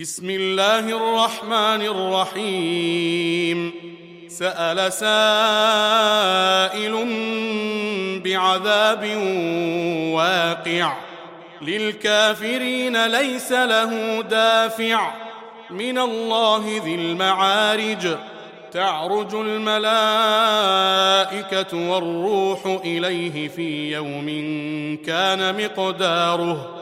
بسم الله الرحمن الرحيم. سأل سائل بعذاب واقع. للكافرين ليس له دافع. من الله ذي المعارج. تعرج الملائكة والروح إليه في يوم كان مقداره.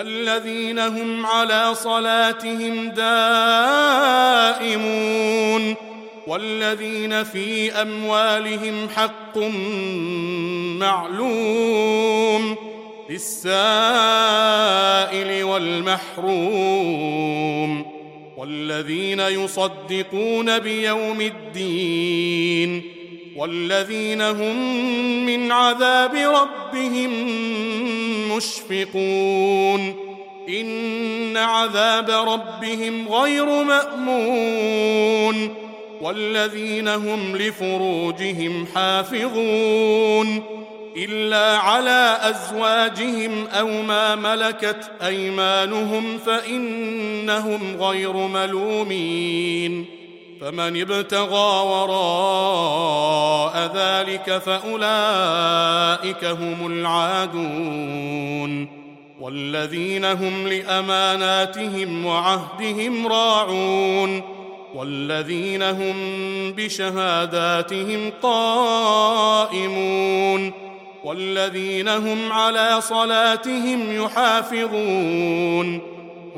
الذين هم على صلاتهم دائمون والذين في أموالهم حق معلوم للسائل والمحروم والذين يصدقون بيوم الدين والذين هم من عذاب ربهم مشفقون. إن عذاب ربهم غير مأمون. والذين هم لفروجهم حافظون. إلا على أزواجهم أو ما ملكت أيمانهم فإنهم غير ملومين. فمن ابتغى وراء ذلك فأولئك هم العادون والذين هم لأماناتهم وعهدهم راعون والذين هم بشهاداتهم قائمون والذين هم على صلاتهم يحافظون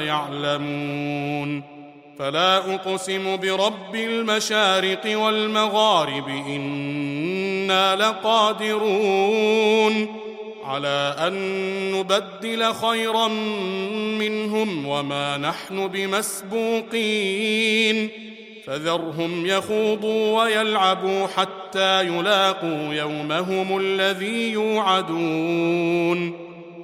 يعلمون فلا أقسم برب المشارق والمغارب إنا لقادرون على أن نبدل خيرا منهم وما نحن بمسبوقين فذرهم يخوضوا ويلعبوا حتى يلاقوا يومهم الذي يوعدون